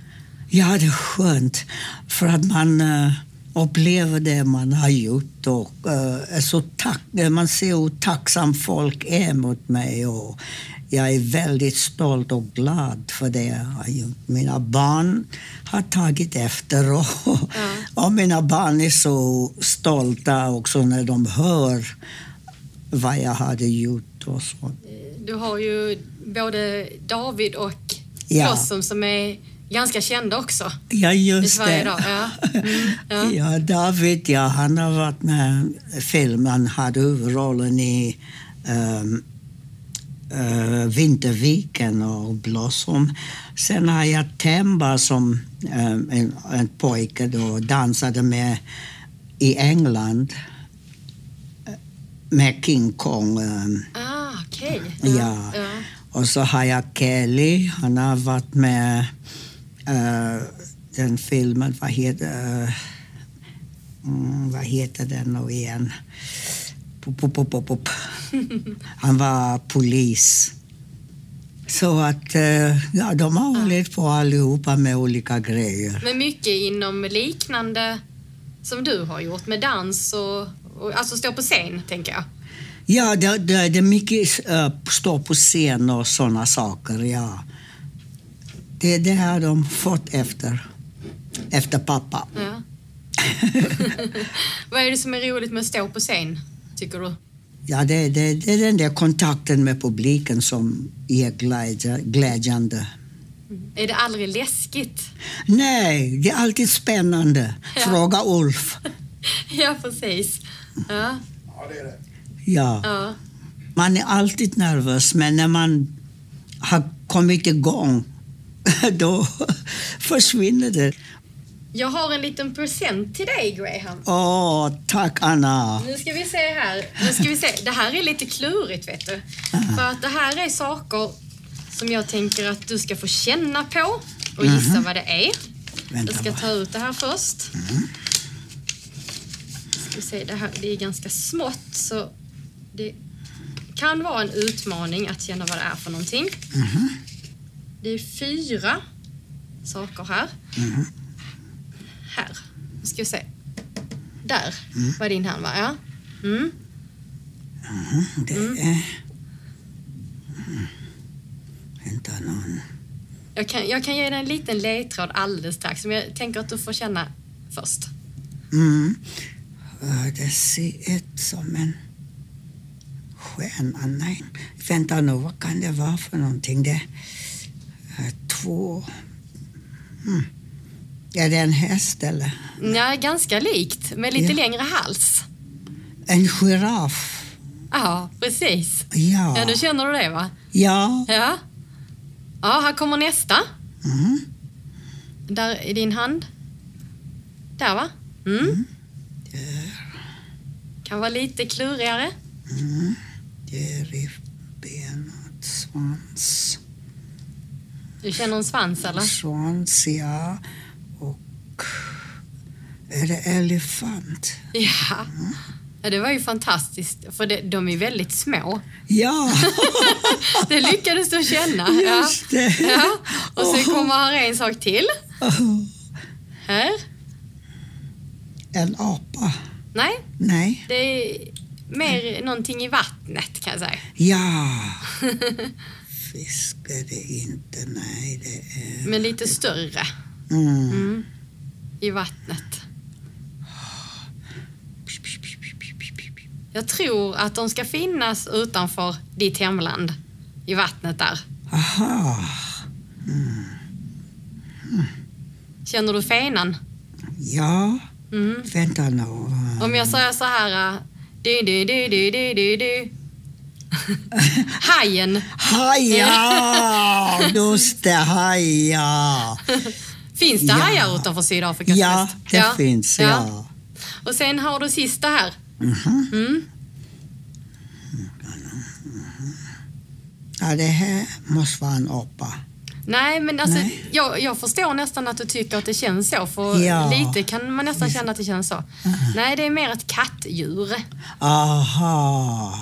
C: Ja, det är skönt. För att man uh, upplever det man har gjort och uh, är så tack man ser hur tacksam folk är mot mig. Och jag är väldigt stolt och glad för det jag har gjort. Mina barn har tagit efter och, [laughs] och mina barn är så stolta också när de hör vad jag hade gjort och så.
A: Du har ju både David och
C: Ja.
A: Blossom som är ganska kända också.
C: Ja, just det.
A: idag, ja. [laughs] Mm, ja.
C: ja. David, ja, han har varit med i film. Han hade huvudrollen i um, uh, Vinterviken och Blossom. Sen har jag Temba som um, en, en pojke då dansade med i England eh, med King Kong. um,
A: Ah, okej.
C: Ja.
A: ja.
C: Och så har jag Kelly, han har varit med uh, den filmen, vad heter, uh, mm, vad heter den nu igen? Pop, pop, pop, pop. Han var polis. Så att uh, ja, de har hållit på allihopa med olika grejer.
A: Men mycket inom liknande som du har gjort med dans och, och alltså stå på scen, tänker jag.
C: Ja, det, det, det är mycket uh, stå på scen och såna saker, ja. Det, det har de fått efter, efter pappa.
A: Ja. [laughs] Vad är det som är roligt med att stå på scen, tycker du?
C: Ja, det, det, det är den där kontakten med publiken som är glädje, glädjande.
A: Är det aldrig läskigt?
C: Nej, det är alltid spännande. [laughs]
A: Ja.
C: Fråga Ulf. [laughs]
A: ja, precis. Ja,
B: Ja, det är det.
C: Ja.
A: ja.
C: Man är alltid nervös, men när man har kommit igång [laughs] då försvinner det.
A: Jag har en liten present till dig, Graham.
C: Åh, tack Anna.
A: Nu ska vi se här. Nu ska vi se. Det här är lite klurigt, vet du. För att det här är saker som jag tänker att du ska få känna på och gissa vad det är.
C: Vänta
A: Jag ska
C: bara.
A: ta ut det här först. Ska vi se, det, här, det är ganska smått så det kan vara en utmaning att känna vad det är för någonting. Det är fyra saker här. Här. Nu ska vi se. Där var din hand va? Ja. Mm.
C: Det är... Mm. Vänta någon.
A: Jag, kan, jag kan ge dig en liten ledtråd alldeles strax som jag tänker att du får känna först.
C: Mm. Det ser ut som en stjärna. Nej, vänta nu, vad kan det vara för någonting? Det två... Mm. Är det en häst eller?
A: Ja, ganska likt, med lite
C: Ja.
A: längre hals.
C: En giraff?
A: Ja, precis.
C: Ja.
A: Ja, då känner du det va?
C: Ja.
A: Ja. Ja, här kommer nästa.
C: Mm.
A: Där i din hand. Där va? Mm. Kan vara lite klurigare.
C: Det är revbenad svans.
A: Du känner en svans eller?
C: Svans, ja. Och... Är det elefant?
A: Ja. ja. Det var ju fantastiskt, för det, de är väldigt små.
C: Ja, [laughs]
A: Det lyckades du känna.
C: Just det.
A: Ja. Och sen kommer här en sak till. Här.
C: En apa?
A: Nej,
C: Nej.
A: det är mer någonting i vattnet kan jag säga.
C: Ja. [laughs] Fisk är det inte, nej det är...
A: Men lite större
C: Mm.
A: mm. i vattnet. Jag tror att de ska finnas utanför ditt hemland. I vattnet där.
C: Aha.
A: Känner du fenan?
C: Ja,
A: Mm.
C: vänta nu.
A: Om jag säger så här... Du, du, du, du, du, du, du. [laughs] Hajen.
C: Haja! [laughs] Just det, haja.
A: Finns det
C: Ja.
A: hajar utanför Sydafrikas
C: Ja,
A: kust?
C: det finns, ja.
A: Och sen har du sista här.
C: Mhm.
A: Mm.
C: Ja, det här måste vara en apa.
A: Nej, men alltså,
C: Nej.
A: Jag, jag förstår nästan att du tycker att det känns så. För
C: Ja.
A: lite kan man nästan känna att det känns så. Nej, det är mer ett kattdjur.
C: Aha.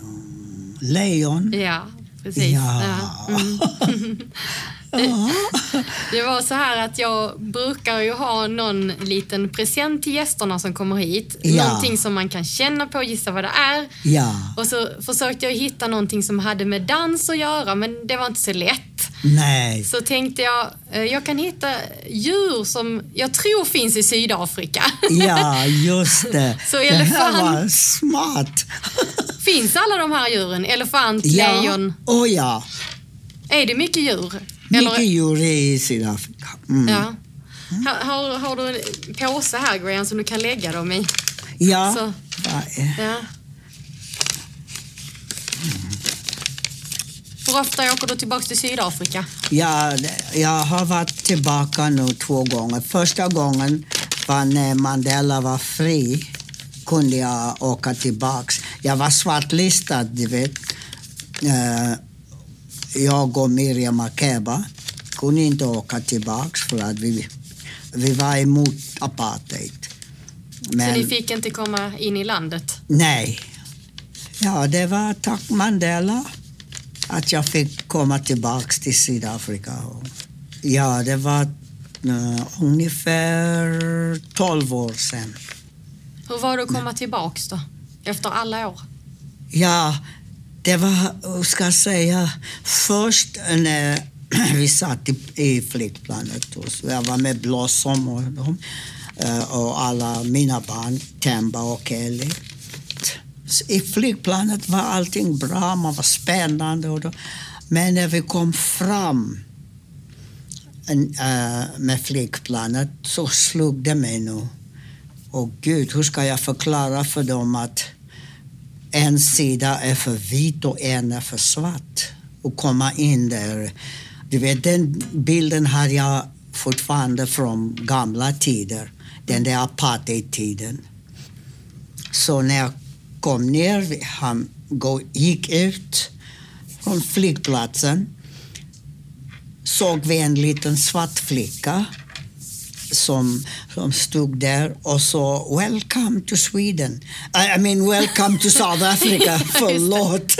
C: Då? Lejon?
A: Ja, precis.
C: Ja.
A: Ja. Mm. [laughs] [laughs] Det var så här att jag brukar ju ha någon liten present till gästerna som kommer hit.
C: Ja.
A: Någonting som man kan känna på och gissa vad det är.
C: Ja.
A: Och så försökte jag hitta någonting som hade med dans att göra, men det var inte så lätt.
C: Nej.
A: Så tänkte jag, eh, jag kan hitta djur som jag tror finns i Sydafrika.
C: Ja, [laughs] just det.
A: Så
C: Det här
A: elefant-
C: var smart.
A: finns alla de här djuren? Elefant,
C: Ja.
A: lejon.
C: Oh, ja.
A: Är det mycket djur?
C: Mycket djur i Sydafrika. Mm.
A: Ja. Har, har, har du en påse här, Graham, som du kan lägga dem i?
C: Ja.
A: Så. Ja. Hur ofta åker du tillbaka till Sydafrika?
C: Ja, jag har varit tillbaka nu två gånger. Första gången var när Mandela var fri. kunde jag åka tillbaks. Jag var svartlistad, du vet. Eh, jag och Miriam Makeba kunde inte åka tillbaks för att vi, vi var emot apartheid.
A: Så
C: Men
A: ni fick inte komma in i landet?
C: nej. Ja, det var tack Mandela att jag fick komma tillbaks till Sydafrika. Ja, det var eh, ungefär 12 år sedan.
A: Hur var det att komma tillbaks då? Efter alla år?
C: Ja, det var, ska jag säga, först när vi satt i, i flygplanet. Och jag var med Blossom och dem eh, och alla mina barn, Temba och Kelly. I flygplanet var allting bra, man var spännande. Och då, men när vi kom fram eh, med flygplanet så slog det mig nu. Och gud, hur ska jag förklara för dem att en sida är för vit och en är för svart. Och komma in där. Du vet, den bilden har jag fortfarande från gamla tider. Den där apartheid-tiden. Så när jag kom ner, han gick ut från flygplatsen såg vi en liten svart flicka som, som stod där och sa Welcome to Sweden. I, I mean welcome to South Africa. [laughs] Förlåt.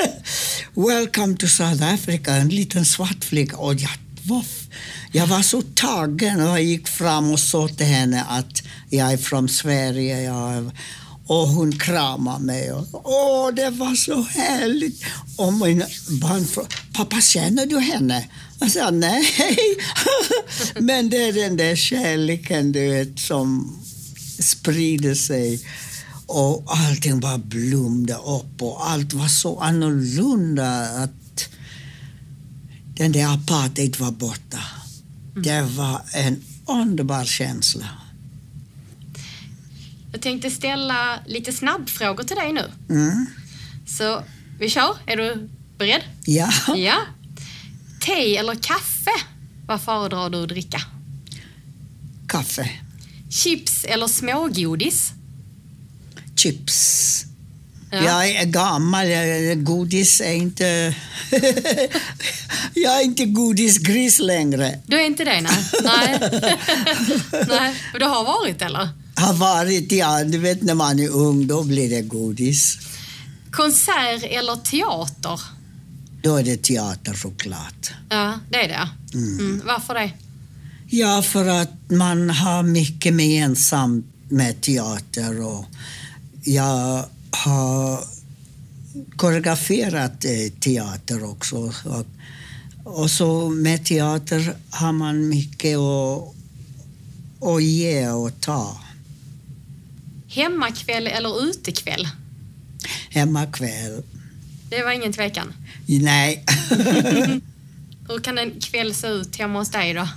C: welcome to South Africa. En liten svart flicka. Och jag, var, jag var så tagen och jag gick fram och sa till henne att jag är från Sverige. Jag och hon kramade mig. Och, Åh, det var så härligt. Och min barn frågade, pappa känner du henne? Jag sa nej. [laughs] Men det är den där kärleken du vet, som sprider sig. Och allting bara blommade upp och allt var så annorlunda. att den där apartheid var borta. Det var en underbar känsla.
A: Jag tänkte ställa lite snabbfrågor till dig nu.
C: Mm.
A: Så vi kör. Är du beredd?
C: Ja,
A: Ja. Te eller kaffe? Vad föredrar du att dricka?
C: kaffe,
A: Chips eller smågodis?
C: chips.
A: Ja.
C: Jag är gammal, godis är inte... [laughs] jag är inte godisgris längre.
A: Du är inte det, nej? Nej. [laughs] nej. Du har varit, eller?
C: Har varit, ja, du vet när man är ung, då blir det godis.
A: Konsert eller teater?
C: Då är det teater såklart.
A: Ja, det är det. Mm. Varför det?
C: Ja, för att man har mycket gemensamt med teater och jag har koreograferat eh, teater också. Och, och så med teater har man mycket att, att ge och ta.
A: Hemmakväll eller utekväll?
C: Hemmakväll.
A: Det var ingen tvekan.
C: Nej. [laughs]
A: Hur kan en kväll se ut hemma hos dig då?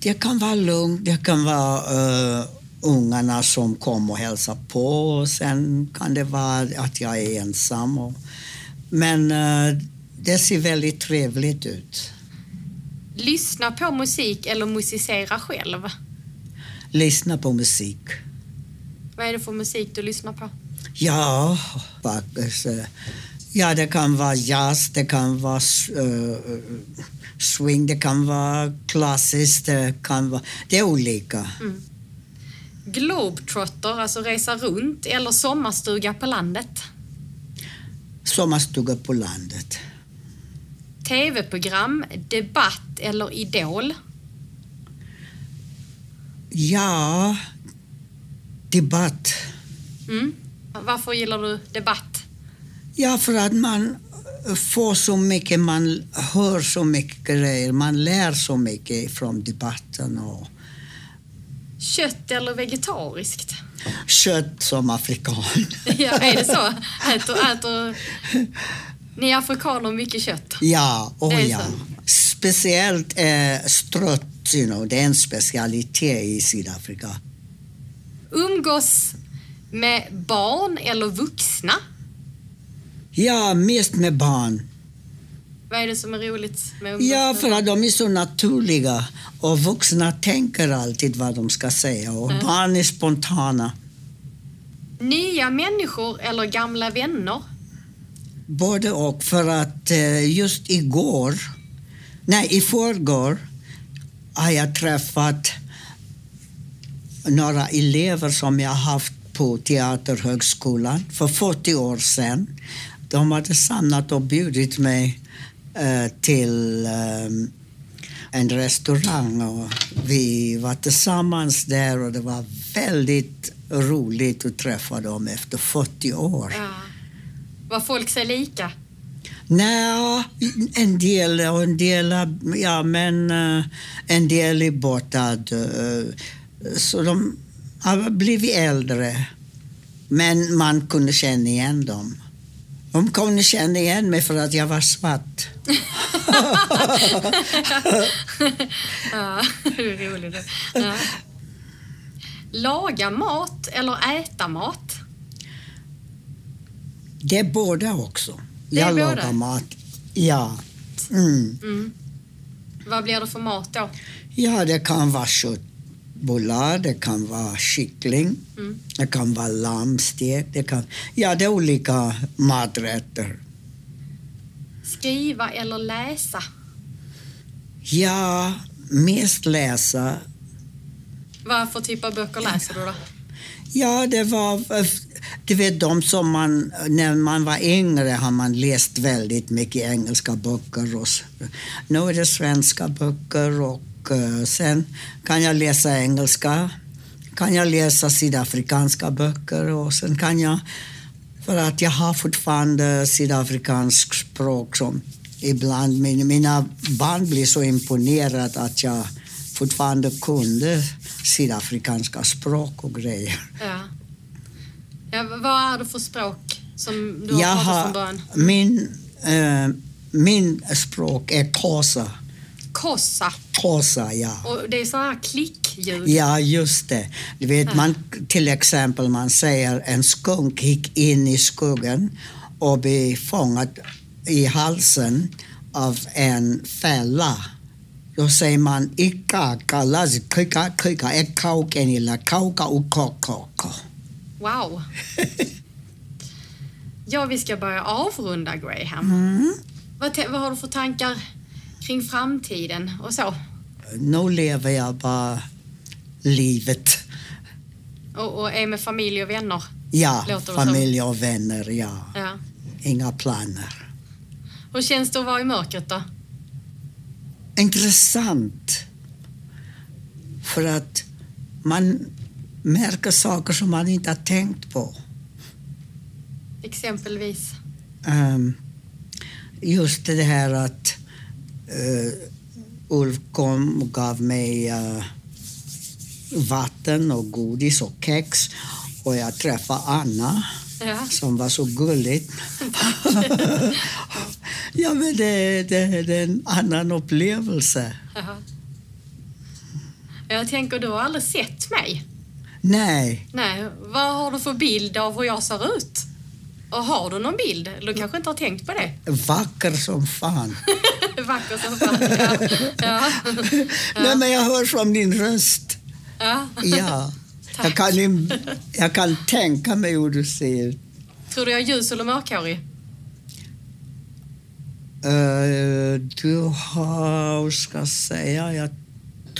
C: Det kan vara lugnt, det kan vara uh, ungarna som kommer och hälsar på och sen kan det vara att jag är ensam. Och, men eh, det ser väldigt trevligt ut.
A: Lyssna på musik eller musicera själv?
C: Lyssna på musik.
A: Vad är det för musik du lyssnar på?
C: Ja, faktiskt. eh, Ja, det kan vara jazz, det kan vara eh, swing, det kan vara klassiskt, det kan vara... Det är olika.
A: Globetrotter, alltså resa runt, eller sommarstuga på landet?
C: Sommarstuga på landet.
A: TV-program, debatt eller idol?
C: Ja, debatt.
A: Mm. Varför gillar du debatt?
C: Ja, för att man får så mycket, man hör så mycket grejer, man lär så mycket från debatten och
A: Kött eller vegetariskt?
C: kött som afrikan. [laughs]
A: ja, är det så? [laughs] Äter, äter ni afrikaner mycket kött?
C: Ja,
A: är
C: ja.
A: så.
C: Speciellt eh, strött, you know, det är en specialitet i Sydafrika.
A: Umgås med barn eller vuxna?
C: Ja, mest med barn.
A: Vad är det som är roligt med umgås
C: Ja, för att de är så naturliga och vuxna tänker alltid vad de ska säga och barn är spontana.
A: Nya människor eller gamla vänner?
C: Både och, för att eh, just igår, nej i förrgår har jag träffat några elever som jag haft på Teaterhögskolan för 40 år sedan. De hade samlat och bjudit mig eh, till eh, en restaurang och vi var tillsammans där och det var väldigt roligt att träffa dem efter 40 år.
A: Ja. Var folk sig lika?
C: Nej, en del och en del, ja men eh, en del är borta. eh, Så de har blivit äldre. Men man kunde känna igen dem. De kunde känna igen mig för att jag var svart. [laughs]
A: ja, är roligt. Ja. Laga mat eller äta mat?
C: Det är båda också. Jag
A: båda?
C: lagar mat. Ja. Mm.
A: Mm. Vad blir det för mat då?
C: Ja, det kan vara köttbullar, det kan vara kyckling,
A: Mm.
C: det kan vara lammstek, det kan... Ja, det är olika maträtter.
A: Skriva eller läsa?
C: Ja, mest läsa.
A: Vad för typ av böcker läser du då?
C: Ja, det var... Du vet, de som man... När man var yngre har man läst väldigt mycket engelska böcker. Och, nu är det svenska böcker och eh, sen kan jag läsa engelska. Kan jag läsa sydafrikanska böcker och sen kan jag... För att jag har fortfarande sydafrikansk språk som ibland... Mina, mina barn blir så imponerade att jag fortfarande kunde sydafrikanska språk och grejer.
A: Ja ja. Vad är det för språk som du har
C: Jag
A: pratat från början?
C: min, eh, min språk är kosa.
A: Kossa.
C: Kosa, ja.
A: Och det är så här klickljud.
C: Ja, just det. Du vet, man, till exempel man säger en skunk gick in i skogen och blev fångad i halsen av en fälla. Då säger man ika kalas kika kika ekauken illa kauka ukokoko.
A: Wow. [laughs] ja, vi ska börja avrunda Graham.
C: Mm.
A: Vad, vad har du för tankar kring framtiden och så?
C: Nu lever jag bara livet.
A: Och, och är med familj och vänner?
C: Ja, familj och vänner, ja.
A: Ja.
C: Inga planer.
A: Hur känns det att vara i mörkret då?
C: intressant. För att man märker saker som man inte har tänkt på.
A: Exempelvis.
C: Um, just det här att uh, Ulf kom och gav mig uh, vatten och godis och kex och jag träffade Anna
A: Ja.
C: som var så gulligt. [laughs] ja, men det, det, det är en annan upplevelse.
A: Jaha. Jag tänker, du har aldrig sett mig.
C: Nej,
A: Nej, vad har du för bild av hur jag ser ut? Och har du någon bild? Du kanske inte har tänkt på det?
C: vacker som fan. [laughs]
A: Vacker som fan. Ja. Ja. [laughs]
C: Nej, men jag hör från din röst.
A: ja.
C: Ja. Jag kan, jag kan tänka mig hur du ser ut.
A: Tror du jag är ljus eller mörkhårig?
C: Eh, du har, ska säga, jag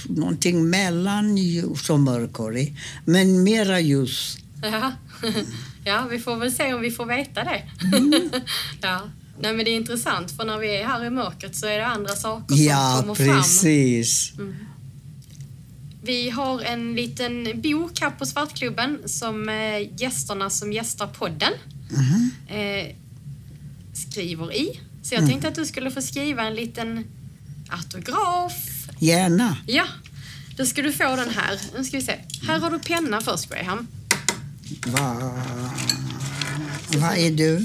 C: någonting mellan ljus och mörkhårig. Men mera ljus.
A: Ja. [laughs] ja, vi får väl se om vi får veta det. [laughs] ja. Nej, men det är intressant, för när vi är här i mörkret så är det andra saker som
C: Ja,
A: kommer fram.
C: precis.
A: Vi har en liten bok här på Svartklubben som eh, gästerna som gästar podden
C: Mhm.
A: eh, skriver i. Så
C: Mm.
A: jag tänkte att du skulle få skriva en liten autograf.
C: Gärna.
A: Ja, då ska du få den här. Nu ska vi se. Här har du penna först, Graham.
C: Va- Vad är du?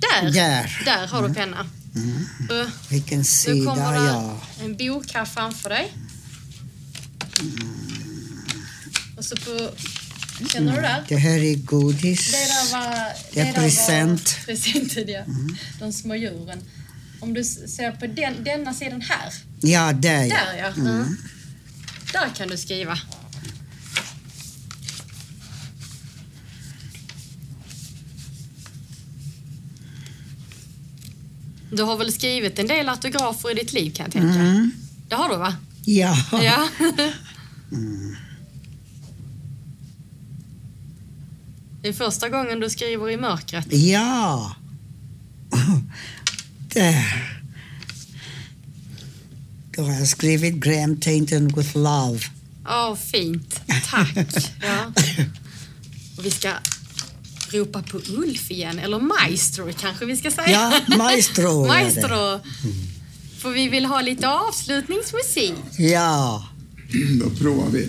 A: Där,
C: Där.
A: där har du penna. Så,
C: Vilken
A: då
C: sida?
A: kommer det
C: Ja.
A: en bok här framför dig. Och så på... Känner du där?
C: Det här är godis.
A: Det där var...
C: Det är
A: där var
C: present. [laughs]
A: Presenten, ja. De små djuren. Om du ser på den, denna sidan här.
C: Ja, där ja.
A: Där, ja. Mm. Där kan du skriva. Du har väl skrivit en del autografer i ditt liv kan jag tänka?
C: Mm.
A: Det har du va?
C: Ja.
A: Ja. [laughs] Det är första gången du skriver i mörkret.
C: Ja. [laughs] Där. Då har jag skrivit Graham Tainton with love.
A: Ja, fint. Tack. Ja. Och vi ska ropa på Ulf igen, eller Maestro kanske vi ska säga.
C: Ja, maestro.
A: Maestro. För vi vill ha lite avslutningsmusik.
C: Ja.
B: Då provar. Vi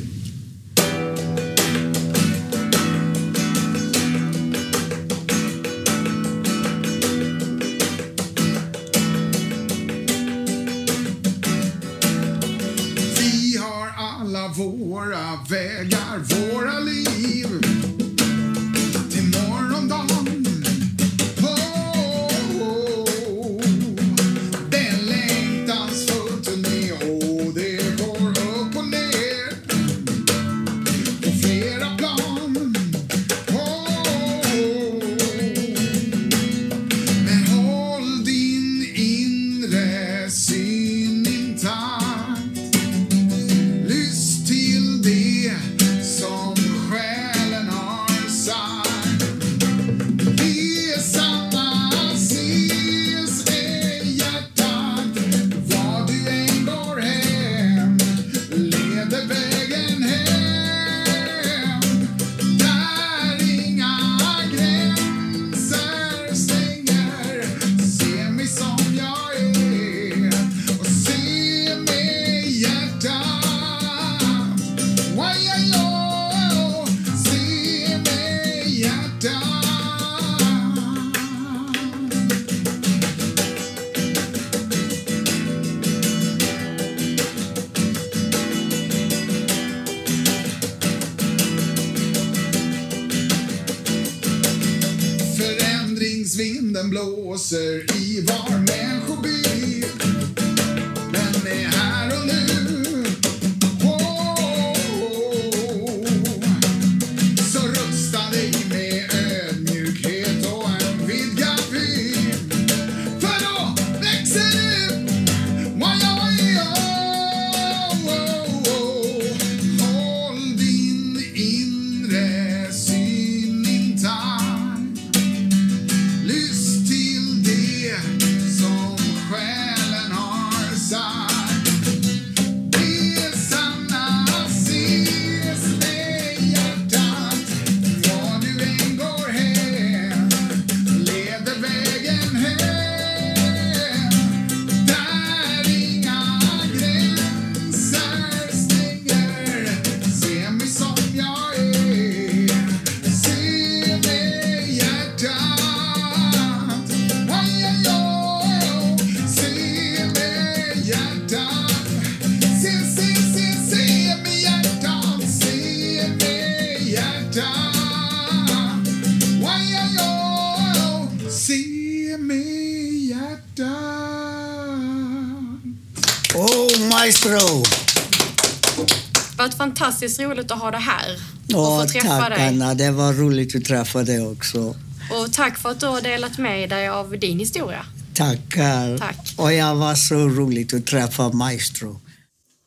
F: fantastiskt roligt att ha det här
C: Åh,
F: och få träffa
C: tack
F: dig.
C: Anna, det var roligt att träffa dig också.
F: Och tack för att du har delat med dig av din historia.
C: Tackar.
F: Tack.
C: Och jag var så roligt att träffa maestro.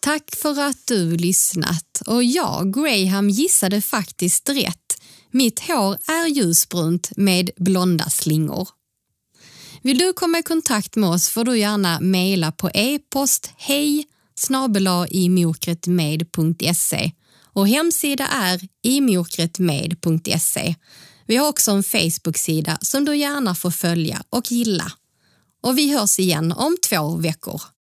A: Tack för att du lyssnat. Och jag, Graham, gissade faktiskt rätt. Mitt hår är ljusbrunt med blonda slingor. Vill du komma i kontakt med oss får du gärna mejla på e-post hej imokretmed.se och hemsida är imjokretmed.se. Vi har också en Facebook-sida som du gärna får följa och gilla. Och vi hörs igen om två veckor.